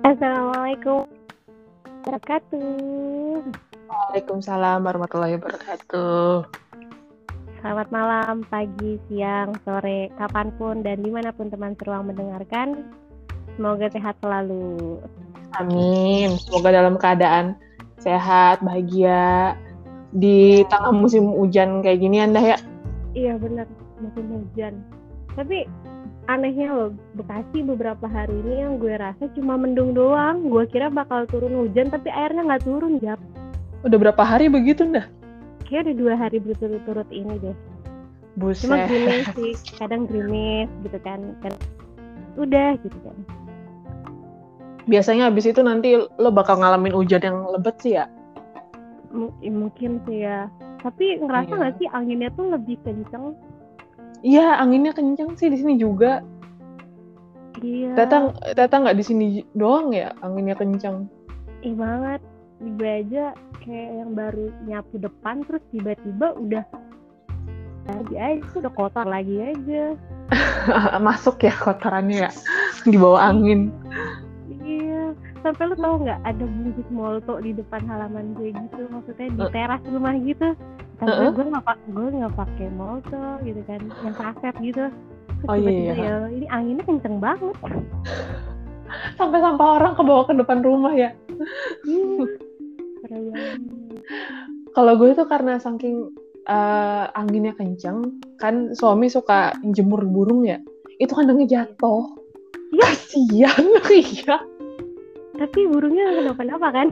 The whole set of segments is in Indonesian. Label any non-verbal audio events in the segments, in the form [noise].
Assalamualaikum wabarakatuh. Waalaikumsalam warahmatullahi wabarakatuh. Selamat malam, pagi, siang, sore, kapan pun dan di mana pun teman seruang mendengarkan. Semoga sehat selalu. Amin. Semoga dalam keadaan sehat, bahagia di tengah musim hujan kayak gini Anda ya. Iya benar, musim hujan. Tapi anehnya loh, Bekasi beberapa hari ini yang gue rasa cuma mendung doang. Gue kira bakal turun hujan, tapi airnya nggak turun, Jap. Udah berapa hari begitu dah? Kayak udah dua hari berturut-turut ini deh. Buset. Cuma gerimis sih, kadang gerimis gitu kan. kan udah gitu kan. Biasanya habis itu nanti lo bakal ngalamin hujan yang lebat sih ya? M- mungkin sih ya. Tapi ngerasa Iya. nggak sih anginnya tuh lebih kenceng? Iya, anginnya kenceng sih di sini juga. Iya. Tata Tata nggak di sini doang ya anginnya kenceng. Ih banget. Di gue aja kayak yang baru nyapu depan terus tiba-tiba udah lagi aja udah kotor lagi aja. [laughs] Masuk ya kotorannya ya di bawah angin. Iya. Sampai lu tau nggak ada bungkus molto di depan halaman gue gitu, maksudnya di Eh. teras rumah gitu. Tapi Heeh. gue nggak gue nggak pakai molto gitu kan, yang kaset gitu. Terus Oh, iya, tiba-tiba iya. ya, ini anginnya kenceng banget. Sampai sampah orang ke bawah ke depan rumah ya. Iya. Kalau gue tuh karena saking eh, anginnya kenceng, kan suami suka jemur burung ya. Itu kandangnya jatuh. Iya. Kasian, [laughs] iya. Tapi burungnya kenapa-napa kan?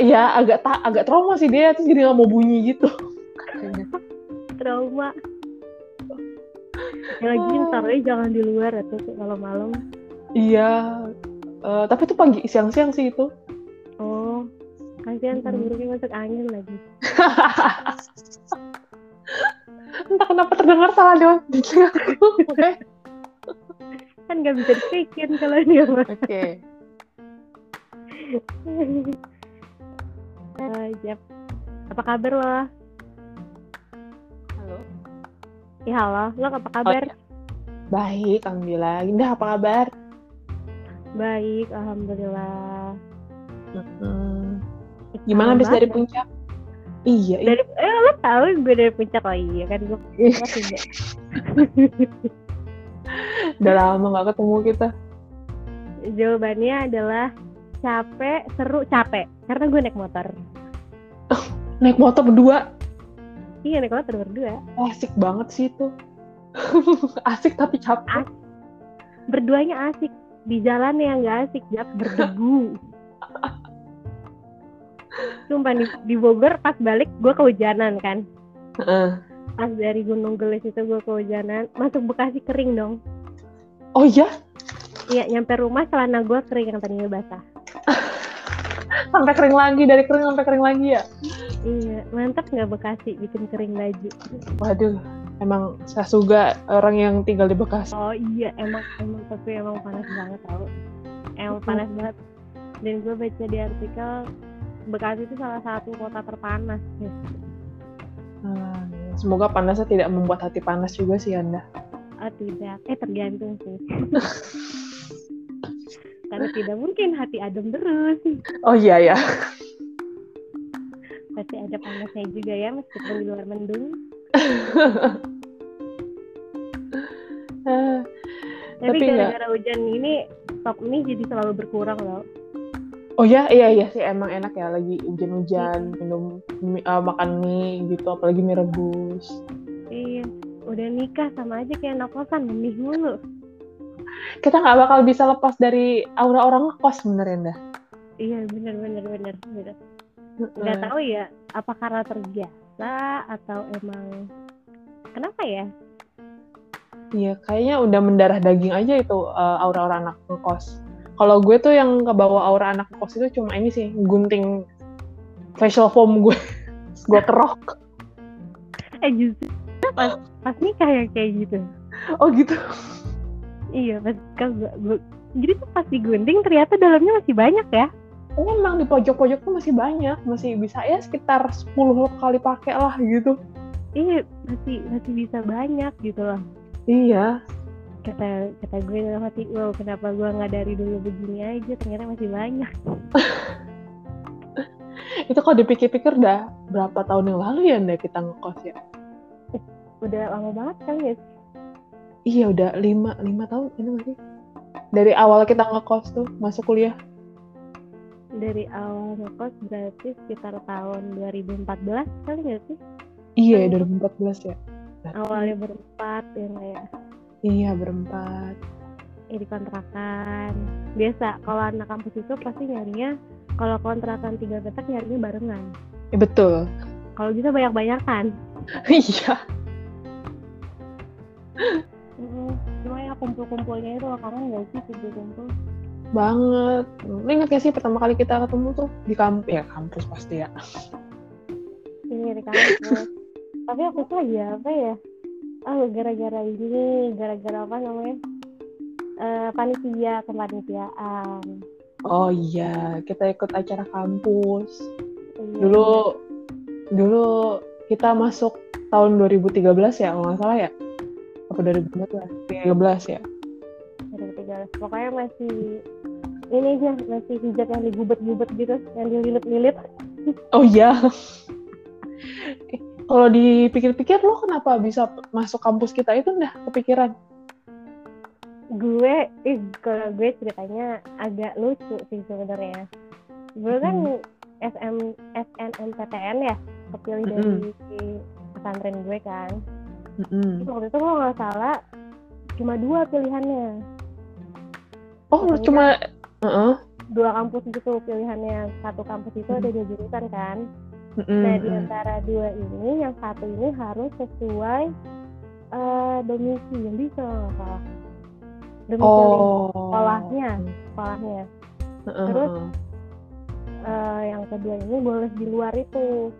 Iya, agak agak trauma sih dia, terus jadi nggak mau bunyi gitu. Trauma. Ya lagi ntar aja jangan di luar atau kalau malam. Iya, eh, tapi tuh pagi siang-siang sih itu. Oh, kasihan ntar Mm-mm. burungnya masuk angin lagi. [laughs] Entah kenapa terdengar salah dong di telingaku. Oke. Kan nggak bisa dipikirin kalau dia. Oke. [laughs] Eh, Jap. Apa kabar lo? Halo. Ya halo, lo apa kabar? iya. Baik, alhamdulillah. Indah apa kabar? Baik, alhamdulillah. Hmm. Gimana habis dari puncak? Iya, iya. Dari eh lo tahu gue dari puncak oh iya kan gue. [laughs] Udah lama nggak ketemu kita. Jawabannya adalah capek, seru, capek. Karena gue naik motor. Naik motor berdua. Iya naik motor berdua. Asik banget sih itu. [laughs] Asik tapi capek. Berduanya asik. Di jalan yang nggak asik, Jap, berdebu. [laughs] Sumpah di, di Bogor pas balik gue kehujanan kan. Heeh. Pas dari Gunung Gelis itu gue kehujanan. Masuk Bekasi kering dong. Oh iya? Iya nyampe rumah celana gue kering yang tadinya basah. [laughs] Sampai kering lagi, dari kering sampai kering lagi ya? Iya mantap nggak Bekasi bikin kering baju. Waduh, emang saya juga orang yang tinggal di Bekasi. Oh iya emang emang tapi emang panas banget tau. Emang panas banget. Dan gue baca di artikel Bekasi itu salah satu kota terpanas. Ya. Hmm, semoga panasnya tidak membuat hati panas juga sih Anda. Oh tidak, eh tergantung sih. [laughs] Karena tidak mungkin hati adem terus. Oh iya ya. Pasti ada panasnya juga ya meskipun di luar mendung. [laughs] Tapi, gara-gara hujan ini stok mie jadi selalu berkurang loh. oh ya, iya iya sih emang enak ya lagi hujan-hujan minum mie- eh, makan mie gitu, apalagi mie rebus. Iya, udah nikah sama aja kayak anak kosan mie mulu. Kita nggak bakal bisa lepas dari aura orang ngekos sebenarnya dah. Iya bener bener bener bener. Nggak tahu ya apa karena terbiasa atau emang kenapa ya? Iya, kayaknya udah mendarah daging aja itu eh, aura-aura anak ngekos. Kalau gue tuh yang kebawa aura anak ngekos itu cuma ini sih, gunting facial foam gue. [laughs] Gue kerok. Eh justru pas pas nikah ya kayak gitu. Oh gitu. Iya pas gua- jadi tuh pas digunting ternyata dalamnya masih banyak ya. Emang di pojok-pojok tuh masih banyak, masih bisa ya sekitar 10 kali pakai lah gitu. Iya masih masih bisa banyak gitu loh. Iya. kata kata gue dalam hati wow kenapa gue nggak dari dulu begini aja ternyata masih banyak [laughs] itu kalau dipikir-pikir udah berapa tahun yang lalu ya Nda kita ngekos ya udah lama banget kali ya iya udah lima lima tahun ini masih dari awal kita ngekos tuh masuk kuliah dari awal ngekos berarti sekitar tahun 2014 kali nggak sih? Iya Tahun- 2014 ya. Awalnya berempat ya ya? Iya berempat. Ya di kontrakan. Biasa kalau anak kampus itu pasti nyarinya kalau kontrakan tiga petak nyarinya barengan. Ya, betul. Kalau bisa banyak banyakan [laughs] iya cuma ya kumpul-kumpulnya itu kangen nggak sih kumpul-kumpul banget. Lu ingat gak sih pertama kali kita ketemu tuh? Di kampus ya kampus pasti ya. Ini di kampus. Tapi aku tuh lagi apa ya? Ah gara-gara ini gara-gara apa namanya? Eh panitia kepanitiaan. Oh iya kita ikut acara kampus. Iya. dulu dulu kita masuk tahun 2013 ya kalau nggak salah ya? Apa 2014 13 ya? 2013 pokoknya masih ini aja masih hijab yang digubet-gubet gitu yang dililit-lilit. Oh iya. Kalau dipikir-pikir lo kenapa bisa masuk kampus kita itu udah kepikiran? Gue eh kalau gue ceritanya agak lucu sih sebenarnya. Gue kan SM SNMPTN ya kepilih dari pesantren gue kan. Mm-mm. Terus waktu itu kalau nggak salah cuma dua pilihannya oh Pokoknya- cuma Heeh. dua kampus gitu pilihannya. Satu kampus itu ada dua jurusan kan? Mm-mm, nah di antara dua ini yang satu ini harus sesuai eh domisili salah domisili oh. sekolahnya sekolahnya. Heeh, terus-. Eh, yang kedua ini boleh di luar itu.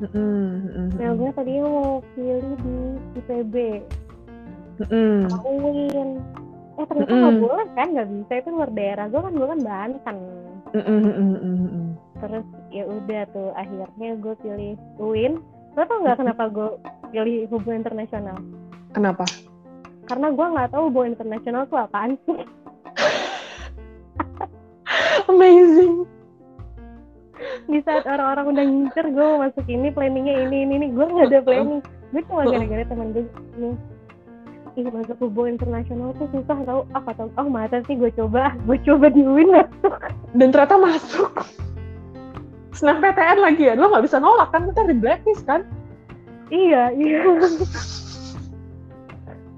Mm-mm, nah gue tadi mau pilih di IPB sama UIN eh ternyata nggak boleh kan nggak bisa itu luar daerah. Gue kan gue kan Banten. Terus ya udah tuh akhirnya gue pilih UIN. Lo tau nggak kenapa gue pilih hubungan internasional? Kenapa? Karena gue nggak tahu hubungan internasional tuh apaan sih. Amazing. Di saat orang-orang udah ngincer gue masuk ini planningnya ini ini ini. Gue nggak ada planning. Gue cuma gara-gara teman gue nih ih masuk hubungan internasional tuh susah tau. Ah kata oh masa sih gue coba? Gue coba di UIN masuk. Dan ternyata masuk. Senam PTN lagi ya? Lo nggak bisa nolak kan? Kita di blacklist kan? Iya iya.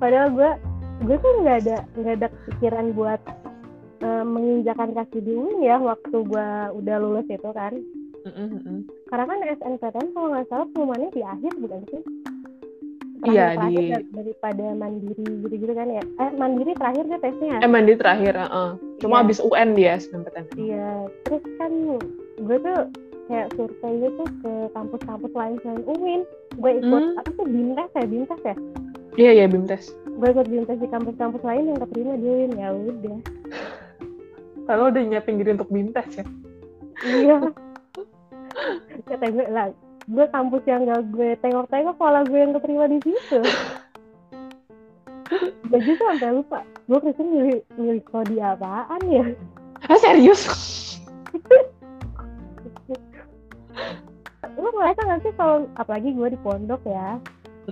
Padahal gue gue tuh nggak ada nggak ada pikiran buat eh, menginjakan kaki di UIN ya waktu gue udah lulus itu kan. Mm-mm, mm-mm. karena kan SNPTN kalau nggak salah pengumumannya di akhir bukan sih Iya, terakhir di- dar- daripada mandiri gitu-gitu kan ya. Eh mandiri terakhir deh tesnya eh mandi terakhir heeh. cuma Iya. abis UN dia senam PTN iya terus kan gue tuh kayak survei gitu ke kampus-kampus lain selain UIN gue ikut Hmm. apa sih bintas ya bintas ya? Iya iya bimtes. Gue ikut bintas di kampus-kampus lain yang keterima di UIN ya udah. [laughs] Kalau udah nyiapin diri untuk bimtes ya? Iya. Kata gue lah gue kampus yang gak gue tengok-tengok malah gue yang keterima di situ. Gue juga sampai lupa. Gue Kristen milih milih kode apaan ya? Ah serius? Lu ngerasa gak sih kalau apalagi gue di pondok ya?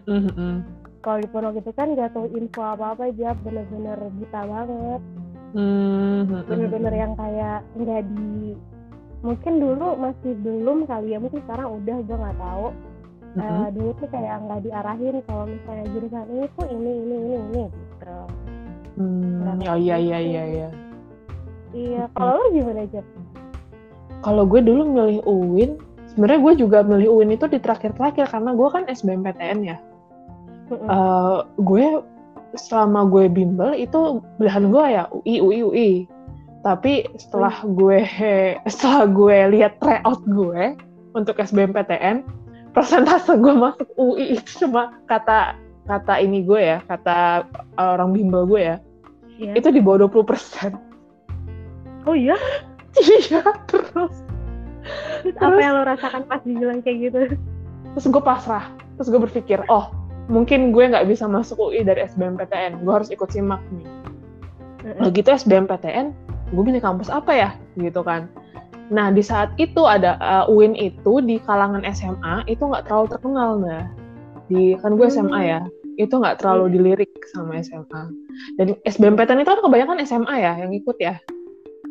Mm-mm. kalau di pondok itu kan gak tahu info apa apa aja bener-bener buta banget. Mm, mm-mm. bener-bener yang kayak nggak di mungkin dulu masih belum kali ya mungkin sekarang udah gue nggak tahu. Mm-mm. Eh, dulu tuh kayak nggak diarahin kalau misalnya jurusan ini tuh ini ini ini ini gitu. Hmm, oh iya iya iya iya. Iya kalau lu gimana aja kalau gue dulu milih UIN sebenarnya gue juga milih UIN itu di terakhir-terakhir karena gue kan SBMPTN ya. Eh, gue selama gue bimbel itu pilihan gue ya UI UI UI tapi setelah gue [laughs] setelah gue lihat tryout gue untuk SBMPTN persentase gue masuk UI itu cuma kata kata ini gue ya kata orang bimbel gue ya Iya. itu di bawah 20 persen. Oh iya? [laughs] Iya terus. Terus apa yang lo rasakan pas dibilang kayak gitu? terus gue pasrah. Terus gue berpikir oh mungkin gue nggak bisa masuk UI dari SBMPTN gue harus ikut simak nih. Nah gitu SBMPTN gue pilih kampus apa ya? Gitu kan. Nah di saat itu ada uh, UIN itu di kalangan SMA itu nggak terlalu terkenal nah di kan gue SMA ya. Itu nggak terlalu dilirik sama SMA dan SBMPTN itu kan kebanyakan SMA ya yang ikut ya?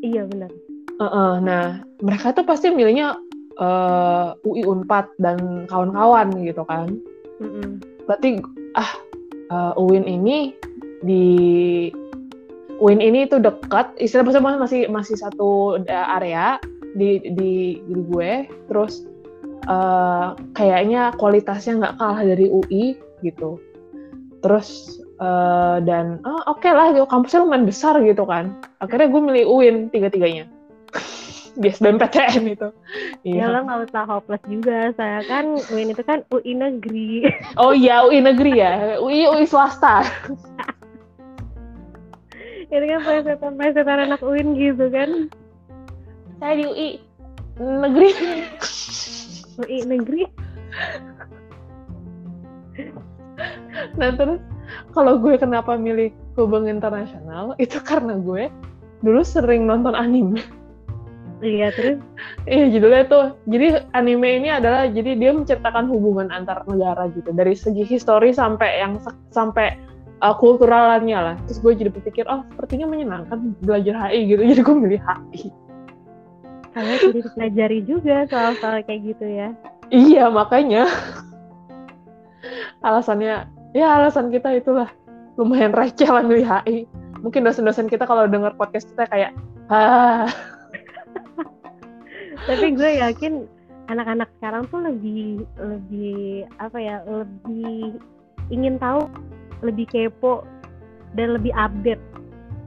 Iya benar. Uh -uh, nah mereka tuh pasti milihnya uh, UI Unpad dan kawan-kawan gitu kan. Mm -mm berarti ah uh, UIN ini di UIN ini itu dekat istilah maksudnya masih masih satu area di di, di gue terus uh, kayaknya kualitasnya nggak kalah dari UI gitu terus uh, dan oh, oke okay lah gitu kampusnya lumayan besar gitu kan akhirnya gue milih UIN tiga tiganya di [laughs] SBMPTN itu. Iya. Ya lo nggak usah hopeless juga, saya kan UIN itu kan UI negeri. Oh iya UI negeri ya, UI UI swasta. [laughs] itu kan presetan presetan anak UIN gitu kan. Saya di UI negeri. UI negeri. nah terus kalau gue kenapa milih hubung internasional itu karena gue dulu sering nonton anime. Iya terus? Iya judulnya tuh. Jadi anime ini adalah jadi dia menceritakan hubungan antar negara gitu dari segi histori sampai yang sampai uh, kulturalannya lah. Terus gue jadi berpikir oh sepertinya menyenangkan belajar HI gitu. [laughs] Jadi gue milih HI. Karena jadi pelajari juga soal-soal kayak gitu ya. Iya makanya. Alasannya ya alasan kita itulah lumayan receh lah milih HI. Mungkin dosen-dosen kita kalau dengar podcast kita kayak ah [laughs] tapi gue yakin anak-anak sekarang tuh lebih lebih apa ya lebih ingin tahu lebih kepo dan lebih update.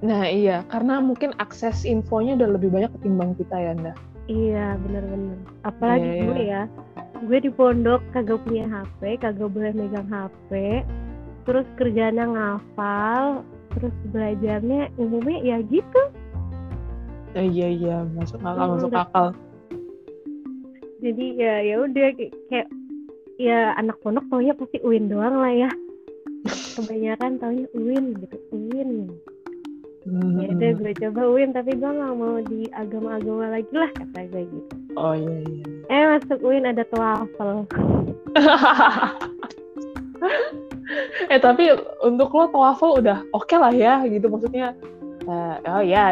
Nah iya. Karena mungkin akses infonya udah lebih banyak ketimbang kita ya Nda. Iya bener-bener apalagi yeah, gue yeah. ya. Gue di pondok kagak punya HP kagak boleh megang HP terus kerjanya ngafal terus belajarnya umumnya ya gitu. Eh, iya iya. Masuk akal hmm, masuk akal. Jadi ya ya udah kayak ya anak pondok ya pasti Uin doang lah ya kebanyakan taunya Uin gitu Uin. Hmm. ya udah gue coba Uin tapi gue gak mau di agama-agama lagi lah kata gue gitu. Oh iya iya. Eh masuk Uin ada tuafel [laughs] eh tapi untuk lo tawafel udah oke okay lah ya gitu maksudnya. Uh, oh ya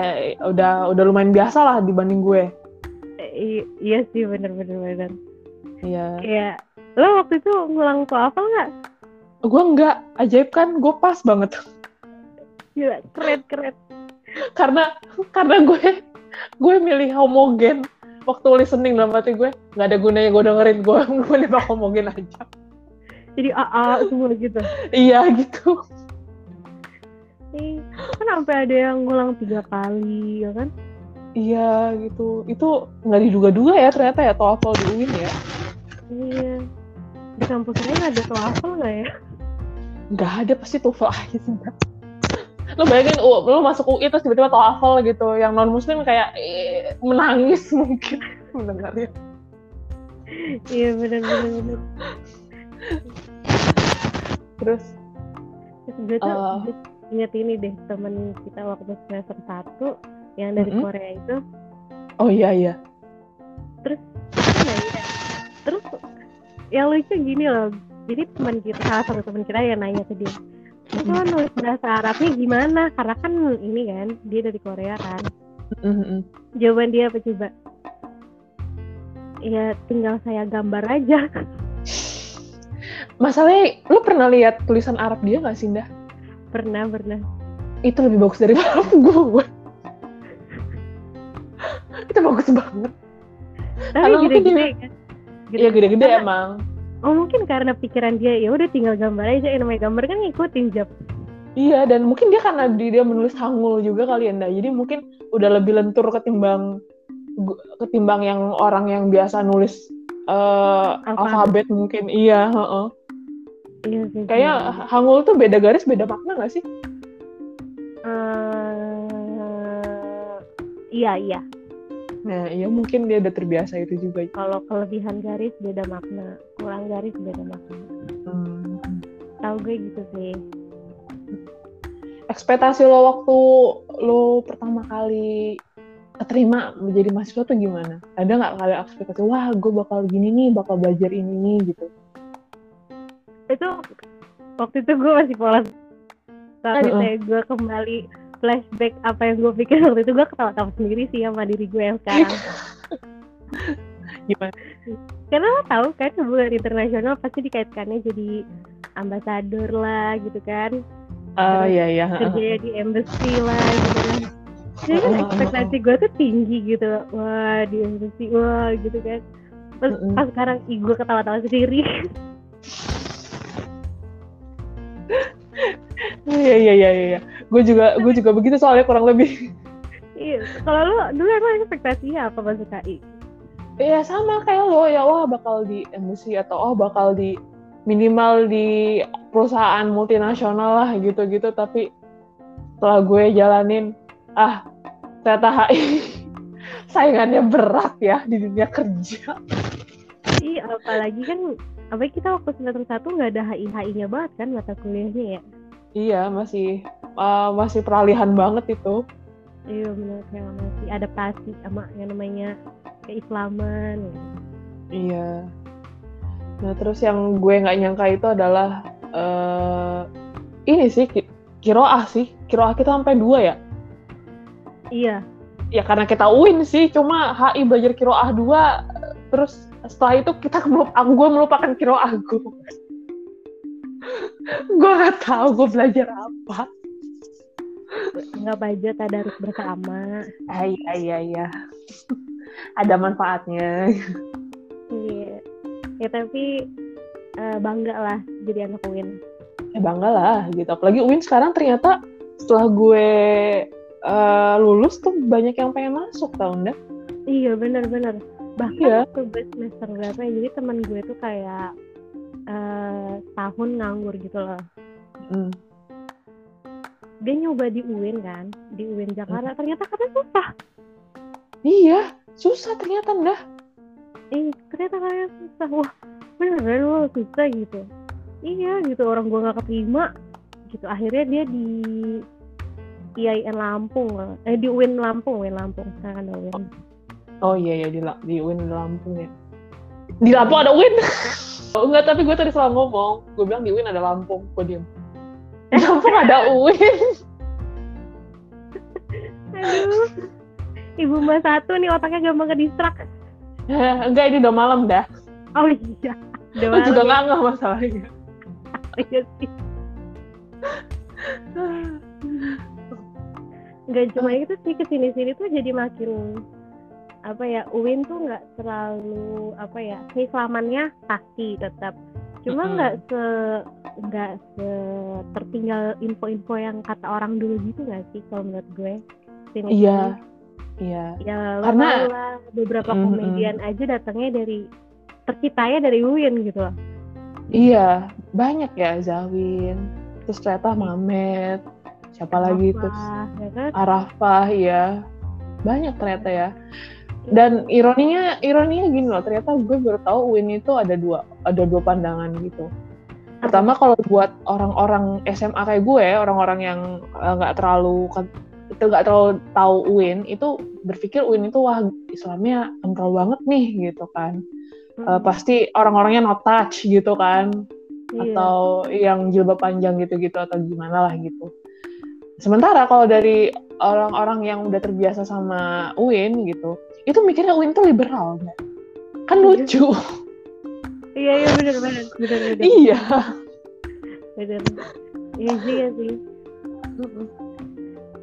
udah udah lumayan biasa lah dibanding gue. Iya sih bener-bener bener. Iya. Iya lo waktu itu ngulang apa nggak gue nggak. Ajaib kan gue pas banget. Gila, keren keren. Karena karena gue gue milih homogen. Waktu listening dalam hati gue nggak ada gunanya gue dengerin. Gue gue nembak homogen aja. Jadi AA semua gitu. Iya gitu. Ih, kan sampai ada yang ngulang tiga kali ya kan? Iya gitu. Itu nggak diduga-duga ya ternyata ya TOEFL di UIN ya. Iya. Di kampus lain ada TOEFL nggak ya? Nggak ada pasti TOEFL [laughs] aja sih. Lo bayangin lo masuk UI terus tiba-tiba TOEFL gitu. Yang non muslim kayak eh, menangis [laughs] mungkin mendengarnya. Iya benar-benar. Terus? Terus gue tuh uh, inget ini deh temen kita waktu semester satu yang dari mm -hmm. Korea itu oh iya iya terus ya, ya. terus yang lucu gini loh jadi teman kita salah satu teman kita yang nanya ke dia itu kan nulis bahasa Arabnya gimana? Karena kan ini kan dia dari Korea kan. Mm-hmm. jawaban dia apa coba? Ya tinggal saya gambar aja. Masalahnya lu pernah lihat tulisan Arab dia nggak sih Indah? pernah pernah. Itu lebih bagus dari Arab [laughs] gue itu bagus banget. Tapi gede-gede kan? Iya gede-gede emang oh mungkin karena pikiran dia ya udah tinggal gambar aja yang namanya gambar kan ngikutin jab iya dan mungkin dia karena dia menulis hangul juga kali ya jadi mungkin udah lebih lentur ketimbang ketimbang yang orang yang biasa nulis uh, alfabet. alfabet mungkin iya uh -uh. Iya sih. Kayak hangul tuh beda garis, beda makna gak sih? Uh, iya iya. Nah, iya mungkin dia udah terbiasa itu juga. Kalau kelebihan garis beda makna, kurang garis beda makna. Hmm. setahu gue gitu sih ekspektasi lo waktu lo pertama kali keterima menjadi mahasiswa tuh gimana? Ada nggak kali ekspektasi, wah gue bakal gini nih, bakal belajar ini nih gitu? itu waktu itu gue masih polos soalnya saya gue kembali flashback apa yang gue pikir waktu itu gue ketawa-tawa sendiri sih sama diri gue yang sekarang Gimana? karena lo tahu kan hubungan internasional pasti dikaitkannya jadi ambasador lah gitu kan Terus iya iya. kerjanya di embassy lah gitu kan jadi kan Heeh, ekspektasi gue tuh tinggi gitu wah di embassy wah gitu kan pas, Mm-mm. pas sekarang ih, gue ketawa-tawa sendiri [laughs] Iya iya iya iya. Gue juga gue juga begitu soalnya kurang lebih. iya kalau lo dulu emang ekspektasinya apa masuk KI Iya sama kayak lo ya wah bakal di embassy atau oh bakal di minimal di perusahaan multinasional lah gitu-gitu tapi setelah gue jalanin ah ternyata HI [laughs] saingannya berat ya di dunia kerja. Iya, apalagi kan apa kita waktu semester satu nggak ada HI HI-nya banget kan mata kuliahnya ya. Iya masih uh, masih peralihan banget itu. Iya benar kayak masih adaptasi sama yang namanya keislaman. Iya. Nah terus yang gue nggak nyangka itu adalah eh ini sih ki- kiroah sih kiroah kita sampai dua ya. Iya, Ya karena kita UIN sih, cuma HI belajar kiroah dua, terus setelah itu kita melup- gue melupakan kiroah gue. [laughs] gue nggak tahu gue belajar apa. Nggak baca tadarus bersama. Ah, iya iya iya. Ada manfaatnya. Iya. Ya tapi eh, bangga lah jadi anak UIN. Ya bangga lah gitu. Apalagi UIN sekarang ternyata setelah gue eh, lulus tuh banyak yang pengen masuk tau nggak? Iya benar-benar. Bahkan Iya. waktu gue semester berapa ya, jadi teman gue tuh kayak eh tahun nganggur gitu loh. Hmm. Dia nyoba di UIN kan, di UIN Jakarta. Ternyata katanya susah. Iya, susah ternyata ndah. eh ternyata kalian susah wah beneran lo susah gitu iya gitu orang gua nggak keterima gitu akhirnya dia di IAIN Lampung eh di UIN Lampung UIN Lampung sekarang ada UIN Oh iya ya di, di UIN Lampung ya. Di Lampung ada UIN. oh, [laughs] enggak, tapi gue tadi salah ngomong. Gue bilang di UIN ada Lampung. Gue diem. Di Lampung ada UIN. aduh ibu mbak satu nih otaknya gampang ke distrak [laughs] enggak, ini udah malam dah. oh iya udah juga malam nggak nggak masalahnya. ya. Iya sih [sighs] nggak cuma itu sih ke sini sini tuh jadi makin apa ya UIN tuh nggak terlalu apa ya keislamannya pasti tetap cuma nggak se nggak se tertinggal info-info yang kata orang dulu gitu nggak sih kalau menurut gue sini Iya. Iya. ya Karena- lah beberapa Mm-mm. komedian aja datangnya dari terciptanya dari UIN gitu loh Iya, banyak ya Zawin. Terus ternyata Mamet. Siapa lagi terus ya kan Arafah ya. Banyak ternyata ya. Dan ironinya ironinya gini loh, ternyata gue baru tahu UIN itu ada dua ada dua pandangan gitu. Pertama kalau buat orang-orang SMA kayak gue, orang-orang yang eh, nggak terlalu itu nggak terlalu tahu UIN itu berpikir UIN itu wah Islamnya kental banget nih gitu kan. Mm, pasti orang-orangnya no touch gitu kan iya. atau yang jilbab panjang gitu-gitu atau gimana lah gitu. Sementara kalau dari orang-orang yang udah terbiasa sama UIN gitu, itu mikirnya UIN tuh liberal, nggak? kan Iya. lucu. iya iya benar benar benar benar iya. bener iya sih ya sih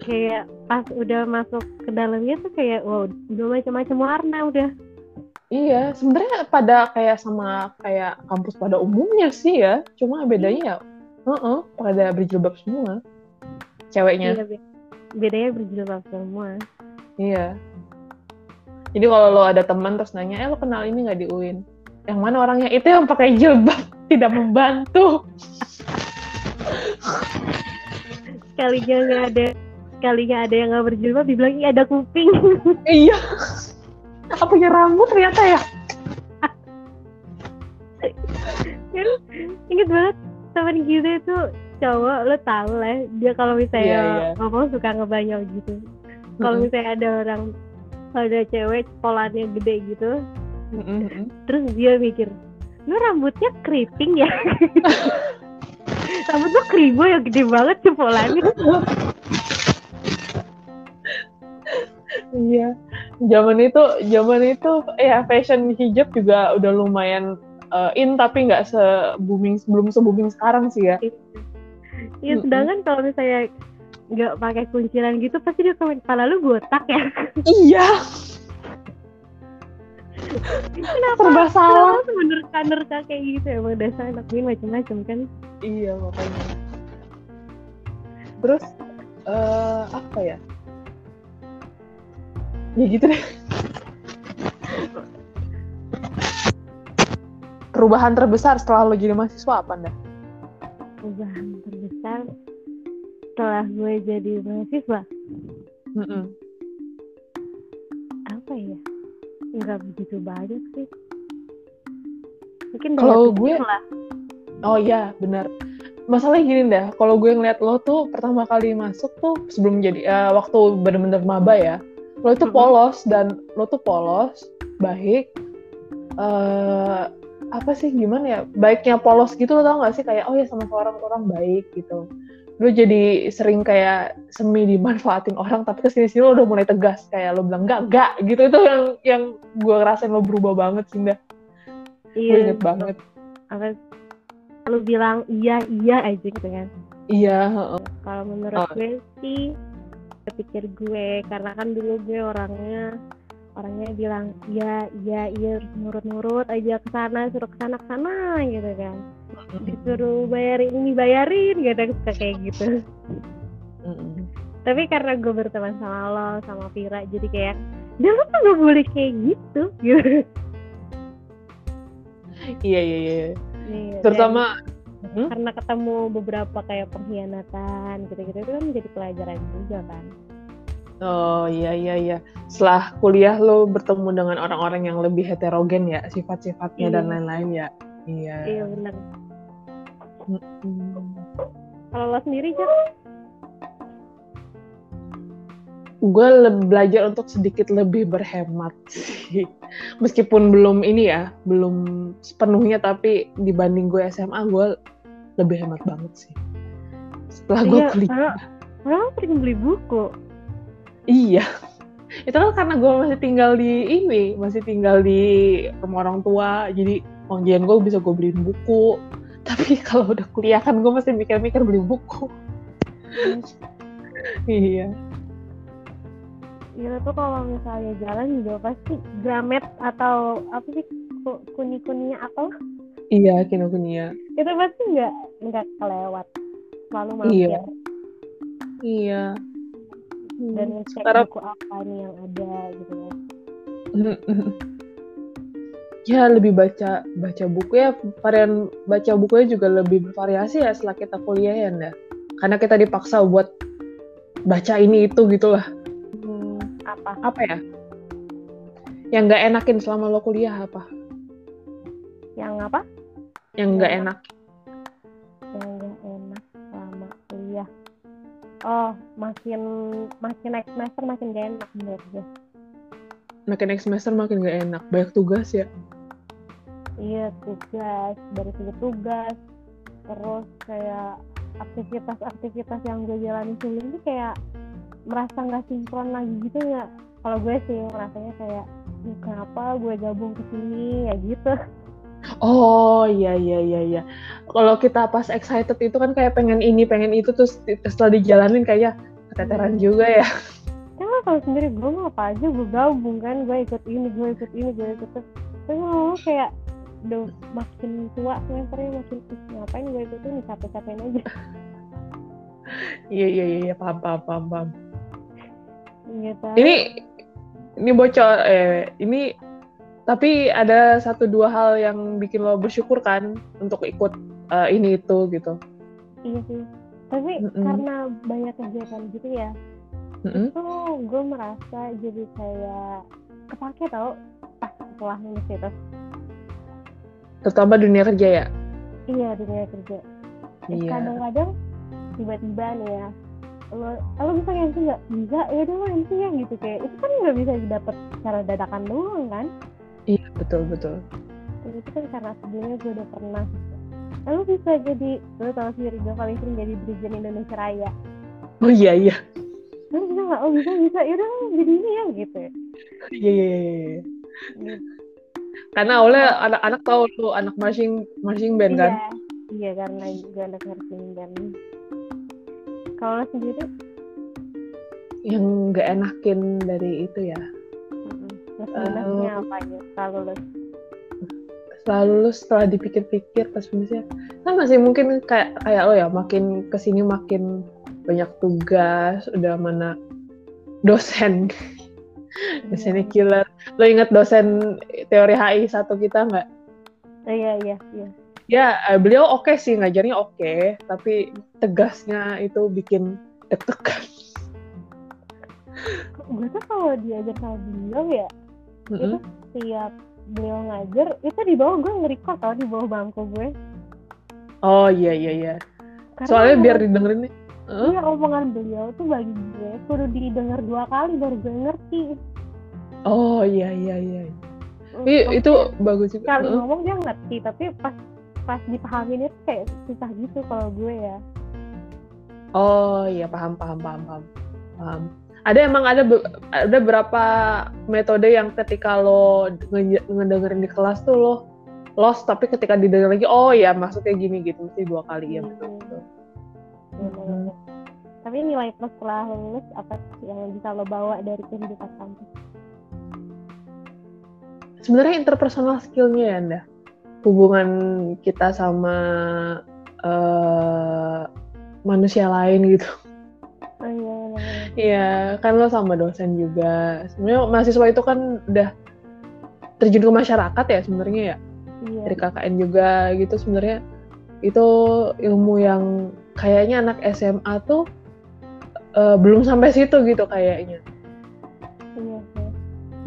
kayak pas udah masuk ke dalamnya tuh kayak wow udah macam-macam warna udah Iya, sebenarnya pada kayak sama kayak kampus pada umumnya sih ya. Cuma bedanya ya, heeh, pada berjilbab semua. Ceweknya. Iya, be- bedanya berjilbab semua Iya. Jadi kalau lo ada teman terus nanya, eh lo kenal ini nggak di UIN? Yang mana orangnya? Itu yang pakai jilbab [laughs] tidak membantu. sekalinya nggak ada sekalinya ada yang nggak berjilbab dibilang "Ih, ada kuping [laughs] iya. Apa punya rambut ternyata ya? Kan, inget banget temen gitu itu cowok lo tau lah dia kalau misalnya Iya, iya. ngomong suka ngebanyol gitu kalau misalnya ada orang ada cewek polannya gede gitu mm-mm. terus dia mikir lu rambutnya keriting ya [laughs] rambut lu keribo ya gede banget sih polanya Iya. Zaman itu, zaman itu ya fashion hijab juga udah lumayan uh, in tapi nggak se booming belum se booming sekarang sih ya. ya Mm-mm. sedangkan kalau misalnya nggak pakai kunciran gitu pasti dia komen kepala lu botak ya Iya. kenapa Serba salah. menerka-nerka kayak gitu emang dasar anak min macam-macam kan Iya makanya. Terus eh apa ya? Ya gitu deh. Perubahan terbesar setelah lo jadi mahasiswa apa anda? perubahan terbesar setelah gue jadi mahasiswa Mm-mm. apa ya nggak begitu banyak sih mungkin Kalau gue- lah Oh iya, benar. Masalahnya gini dah, kalau gue ngeliat lo tuh pertama kali masuk tuh sebelum jadi eh, waktu bener-bener maba ya, lo tuh Mhm. polos dan lo tuh polos, baik. eh apa sih gimana ya? Baiknya polos gitu lo tau gak sih kayak oh ya sama orang-orang baik gitu. Lo jadi sering kayak semi dimanfaatin orang, tapi ke sini-sini lo udah mulai tegas kayak lo bilang enggak enggak gitu itu yang yang gue ngerasain lo berubah banget sih. Gue iya inget banget. apa lu bilang iya iya aja gitu kan Iya. heeh. kalau menurut Oh. gue sih pikir gue karena kan dulu gue orangnya orangnya bilang iya iya iya terus nurut-nurut aja ke sana suruh ke sana ke sana gitu kan. Disuruh bayarin ini bayarin gitu suka kayak gitu. Tapi karena gue berteman sama lo sama Vira jadi kayak dia lo tuh gak boleh kayak gitu gitu. Iya iya iya. Iya, Terutama dan Hmm? karena ketemu beberapa kayak pengkhianatan gitu-gitu itu kan menjadi pelajaran juga kan oh iya iya iya. Setelah kuliah lo bertemu dengan orang-orang yang lebih heterogen ya sifat-sifatnya dan Iya. lain-lain ya. Iya. iya benar Mm-mm. kalau lo sendiri Jar Gue le- belajar untuk sedikit lebih berhemat sih. [laughs] Meskipun belum ini ya, belum sepenuhnya tapi dibanding gue SMA gue lebih hemat banget sih. Setelah gue Iya, kuliah. karena orang sering beli buku Iya. Itu kan karena gue masih tinggal di ini, masih tinggal di rumah orang tua, jadi ujian gue bisa gue beliin buku. [laughs] Tapi kalau udah kuliah kan gue masih mikir-mikir beli buku. [laughs] iya. Iya tuh kalau misalnya jalan juga pasti Gramet atau apa sih ku- kuni-kuninya apa Iya, Kinokuniya. itu pasti nggak nggak kelewat selalu mampir Iya. Iya. Dan Hmm, ngecek sekarang buku apa nih yang ada gitu kan ya lebih baca baca buku ya. Varian baca bukunya juga lebih bervariasi ya setelah kita kuliah ya Nda. karena kita dipaksa buat baca ini itu gitulah Hmm, apa? Apa ya? Yang nggak enakin selama lo kuliah apa? Yang apa? Yang nggak enak oh makin makin next semester makin gak enak menurut gue. Makin next semester makin nggak enak. Banyak tugas ya? Iya tugas. Dari segi tugas. Terus kayak aktivitas-aktivitas yang gue jalani sebelumnya kayak merasa nggak sinkron lagi gitu nggak? Kalau gue sih merasanya kayak "Ih, kenapa gue gabung ke sini? Ya gitu oh iya iya iya iya. Kalau kita pas excited itu kan kayak pengen ini pengen itu terus setelah dijalanin kayak keteteran juga ya. Kan lo tau sendiri gue mau apa aja gue gabung kan gue ikut ini gue ikut ini gue ikut itu tapi mau kayak udah makin tua semesternya makin "Ih, ngapain gue ikut ini capek-capekin aja. Iya iya iya iya, paham paham paham paham. Gitu ini ini bocor eh ini tapi ada satu dua hal yang bikin lo bersyukur kan untuk ikut eh, ini itu gitu. Iya sih. Tapi Mm-mm. karena banyak kegiatan gitu ya Mm-mm. itu gue merasa jadi kayak kepake tau pas setelah itu. Terutama dunia kerja ya? Iya dunia kerja. Iya. kadang-kadang tiba-tiba nih ya lo lo bisa MC nggak? Bisa ya udah lo MC ya gitu. Kayak itu kan nggak bisa didapat secara dadakan doang kan Iya, betul betul. Dan itu kan karena sebelumnya gue udah pernah lalu bisa jadi lo tau sendiri gue paling sering jadi Brigjen Indonesia Raya Oh iya iya. lo bisa nggak oh bisa bisa ya udah lo jadi ini ya gitu ya Iya iya iya. iya. Gitu. Karena awalnya anak-anak tahu tuh anak marching marching band kan. iya iya karena gue anak marching band kalau lo sendiri Yang nggak enakin dari itu ya. Plus minusnya apa aja kalau lo Selalu setelah dipikir-pikir pas misalnya kan masih mungkin kayak kayak lo ya makin ke sini makin banyak tugas udah mana dosen. Dosennya killer. Lo ingat dosen teori HI satu kita nggak? Oh, iya iya iya. Ya eh, beliau oke sih ngajarnya oke tapi tegasnya itu bikin deg-degan. Gue tuh kalau diajar sama beliau ya itu Mm-mm. setiap beliau ngajar itu di bawah gue nge-record tau di bawah bangku gue. Oh iya iya iya. Karena soalnya biar didengerin nih. Heeh. iya omongan beliau tuh bagi gue kudu didengar dua kali baru gue ngerti. Oh iya iya iya. I- maksudnya itu bagus juga. sekali Heeh. ngomong dia ngerti tapi pas pas dipahamin itu kayak susah gitu kalau gue ya. Oh iya paham paham paham paham. Paham ada emang ada be- ada berapa metode yang ketika lo nge- ngedengerin di kelas tuh lo lost tapi ketika didengar lagi oh ya maksudnya gini gitu mesti dua kali ya betul betul Bener-bener. tapi nilai plus setelah lulus apa sih yang bisa lo bawa dari kehidupan kampus sebenarnya interpersonal skillnya ya anda hubungan kita sama eh, manusia lain gitu iya. Iya, kan lo sama dosen juga. Sebenarnya mahasiswa itu kan udah terjun ke masyarakat ya sebenarnya ya. iya Dari KKN juga gitu sebenarnya itu ilmu yang kayaknya anak SMA tuh eh, belum sampai situ gitu kayaknya. iya sih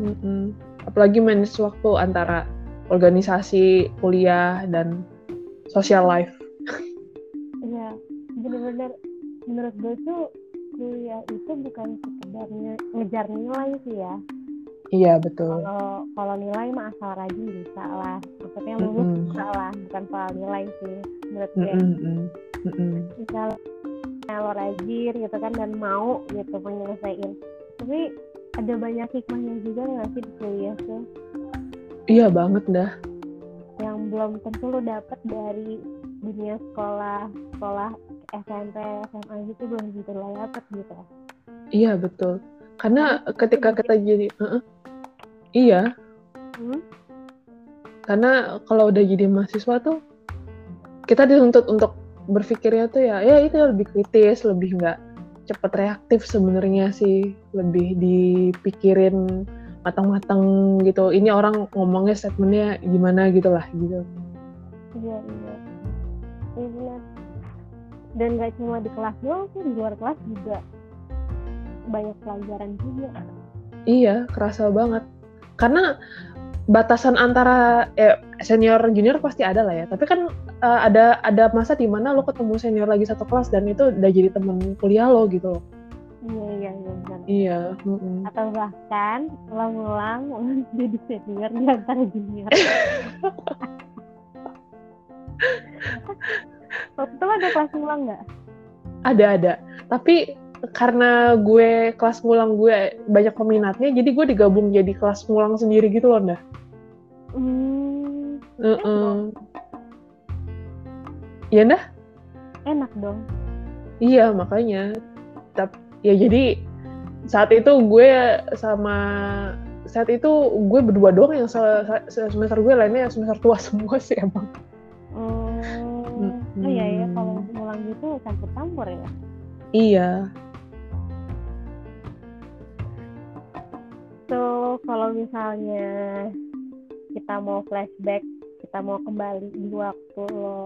Mm-mm. Apalagi manage waktu antara organisasi, kuliah dan social life. Iya, bener-bener menurut gue tuh kuliah itu bukan sekedar nge- ngejar nilai sih ya. Iya betul. Kalau kalau nilai mah asal rajin bisa lah. Maksudnya lulus Mm-mm. bisa lah, bukan soal nilai sih menurut gue. Mm-mm. Misal lo rajin gitu kan dan mau gitu menyelesaikan. Tapi ada banyak hikmahnya juga nggak sih di kuliah tuh Iya banget dah. yang belum tentu lo dapet dari dunia sekolah sekolah SMP SMA gitu belum gitu lo dapet gitu. Iya betul. Karena ketika kita jadi, Heeh. iya. Hmm? Karena kalau udah jadi mahasiswa tuh kita dituntut untuk berpikirnya tuh ya, ya itu lebih kritis, lebih nggak cepet reaktif sebenarnya sih, lebih dipikirin matang-matang gitu. Ini orang ngomongnya statementnya gimana gitu lah gitu. Iya iya. Dan gak cuma di kelas doang sih, di luar kelas juga banyak pelajaran juga. Iya, kerasa banget. Karena batasan antara eh, senior junior pasti ada lah ya. Tapi kan eh, ada ada masa di mana lo ketemu senior lagi satu kelas dan itu udah jadi temen kuliah lo gitu loh. Iya iya iya benar. Iya. mm-mm. Atau bahkan lo ngulang lo jadi senior di antara junior. [laughs] Waktu itu ada kelas ngulang nggak? Ada ada. Tapi karena gue kelas ngulang gue banyak peminatnya, jadi gue digabung jadi kelas ngulang sendiri gitu loh, dah. Hmm, Heeh. Iya dah. enak dong. Iya makanya. Tap, ya jadi saat itu gue sama saat itu gue berdua doang yang se- se- semester gue lainnya semester tua [laughs] semua sih emang. Oh, oh iya ya kalau ngulang gitu campur-campur ya. Iya. So, kalau misalnya kita mau flashback, kita mau kembali di waktu lo,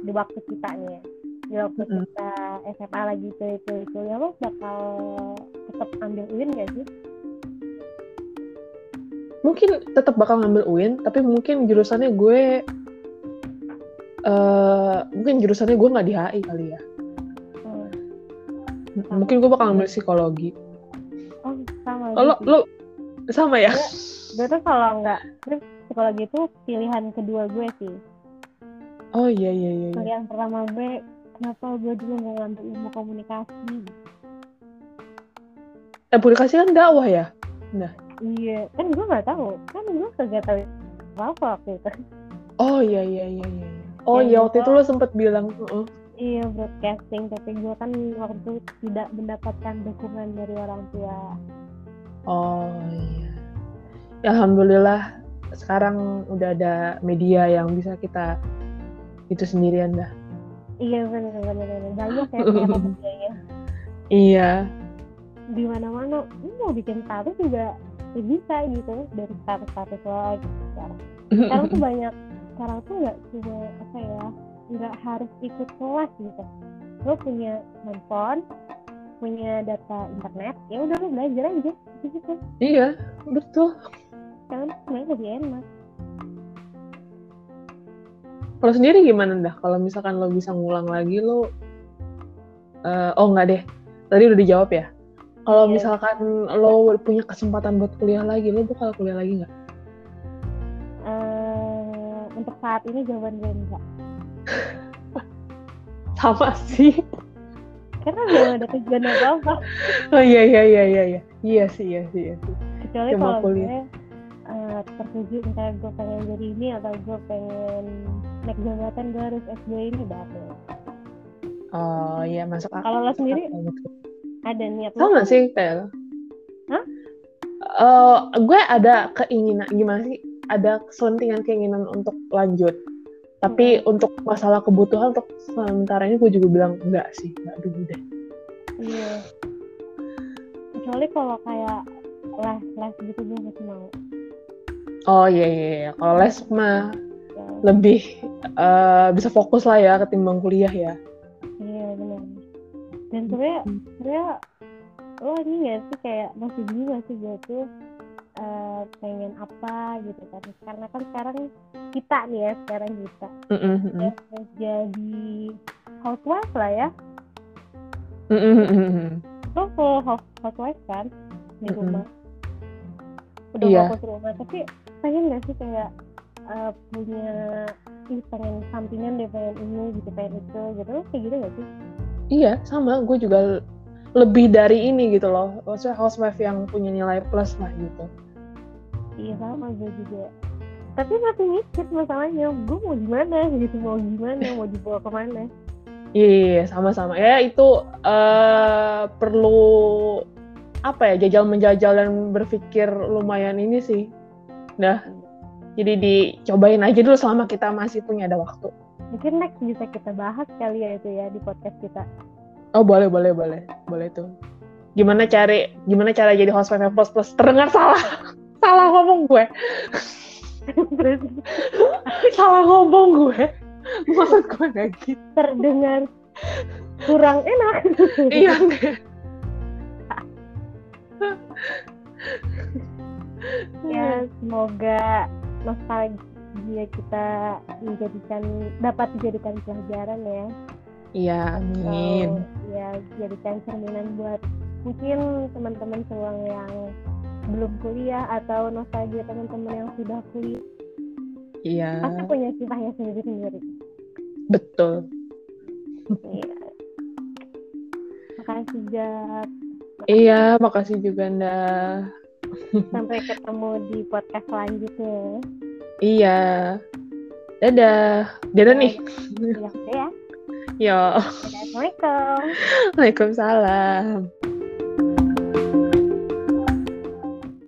di waktu kita nih, ya. di waktu Mm-mm. kita SMA lagi kuliah kuliah lo bakal tetap ambil UIN gak sih? Mungkin tetap bakal ngambil UIN, tapi mungkin jurusannya gue eh mungkin jurusannya gue nggak di HI kali ya. Hmm. M- Mungkin gue bakal ngambil psikologi. Oh, sama. Kalau gitu. lo sama ya? gue tuh kalau nggak psikologi itu pilihan kedua gue sih Oh iya iya iya. iya. pilihan pertama gue kenapa gue dulu nggak ngambil ilmu komunikasi Eh publikasi kan dakwah ya? iya kan gue nggak tahu kan gue kagak tahu apa apa waktu itu Oh iya iya iya iya. Oh iya waktu itu lo sempet bilang, "Heeh." iya broadcasting tapi gue kan waktu itu tidak mendapatkan dukungan dari orang tua Oh iya. Ya, Alhamdulillah sekarang udah ada media yang bisa kita itu sendirian dah. iya benar benar benar. banyak ya [laughs] medianya Iya. di mana mana mau bikin status juga ya bisa gitu dari status status lo gitu sekarang sekarang tuh [laughs] banyak sekarang tuh nggak cuma apa ya nggak harus ikut kelas gitu lo punya handphone punya data internet ya udah lo belajar aja gitu iya, betul. tuh sebenarnya lebih enak Kalau sendiri gimana dah? Kalau misalkan lo bisa ngulang lagi lo eh, oh nggak deh. Tadi udah dijawab ya. Kalau Iya. misalkan lo punya kesempatan buat kuliah lagi, lo bakal kuliah lagi nggak? Untuk saat ini jawaban gue enggak [laughs] Sama sih. karena belum ada tujuan apa apa Oh iya iya iya iya iya. Iya sih iya sih. Iya sih. kecuali Cuma kalau gue kuliah. eh, tertuju misalnya gue pengen jadi ini atau gue pengen naik jabatan gue harus S2 ini baru Oh iya masuk akal. Kalau lo sendiri? akal, betul. ada niat lo sama sih kayak lo. Hah? Eh, gue ada keinginan gimana sih? Ada selentingan keinginan untuk lanjut. Tapi untuk masalah kebutuhan untuk sementara ini gue juga bilang enggak sih, enggak dulu deh. Iya. Kecuali kalau kayak les les gitu gue masih mau. Oh iya iya, iya. kalau les mah Ya, lebih eh, bisa fokus lah ya ketimbang kuliah ya. iya benar. Dan sebenarnya sebenarnya lo ini gak sih kayak masih bingung sih gue tuh eh, pengen apa gitu kan karena kan sekarang kita nih ya sekarang kita ya, harus jadi housewife lah ya mm-mm. lo full house housewife kan di Mm-mm. rumah udah Iya. fokus rumah tapi pengen gak sih kayak eh, punya ih pengen sampingan deh pengen ini gitu pengen itu gitu Lo kayak gitu gak sih Iya, sama. Gue juga lebih dari ini gitu loh. Maksudnya housewife yang punya nilai plus lah gitu. Iya sama gue juga tapi masih mikir masalahnya gue mau gimana gitu mau gimana mau dibawa ke mana Iya, iya, iya, sama-sama. Ya itu eh perlu apa ya jajal menjajal dan berpikir lumayan ini sih. Nah, jadi dicobain aja dulu selama kita masih punya ada waktu. mungkin next bisa kita bahas kali ya itu ya di podcast kita Oh boleh, boleh, boleh, boleh tuh. Gimana cari, gimana cara jadi yang plus plus? Terdengar salah, salah ngomong gue, salah ngomong gue. Maksud gue gak gitu. terdengar kurang enak Iya ya semoga nostalgia kita dijadikan dapat dijadikan pelajaran ya Iya, amin. atau ya jadikan cerminan buat mungkin teman-teman semua yang belum kuliah atau nostalgia teman-teman yang sudah kuliah Iya, pasti punya kisahnya sendiri-sendiri betul. iya makasih Jat Iya, makasih juga Nda. sampai ketemu di podcast selanjutnya Iya. Dadah. Dadah nih. ya ya Yo. assalamualaikum Waalaikumsalam.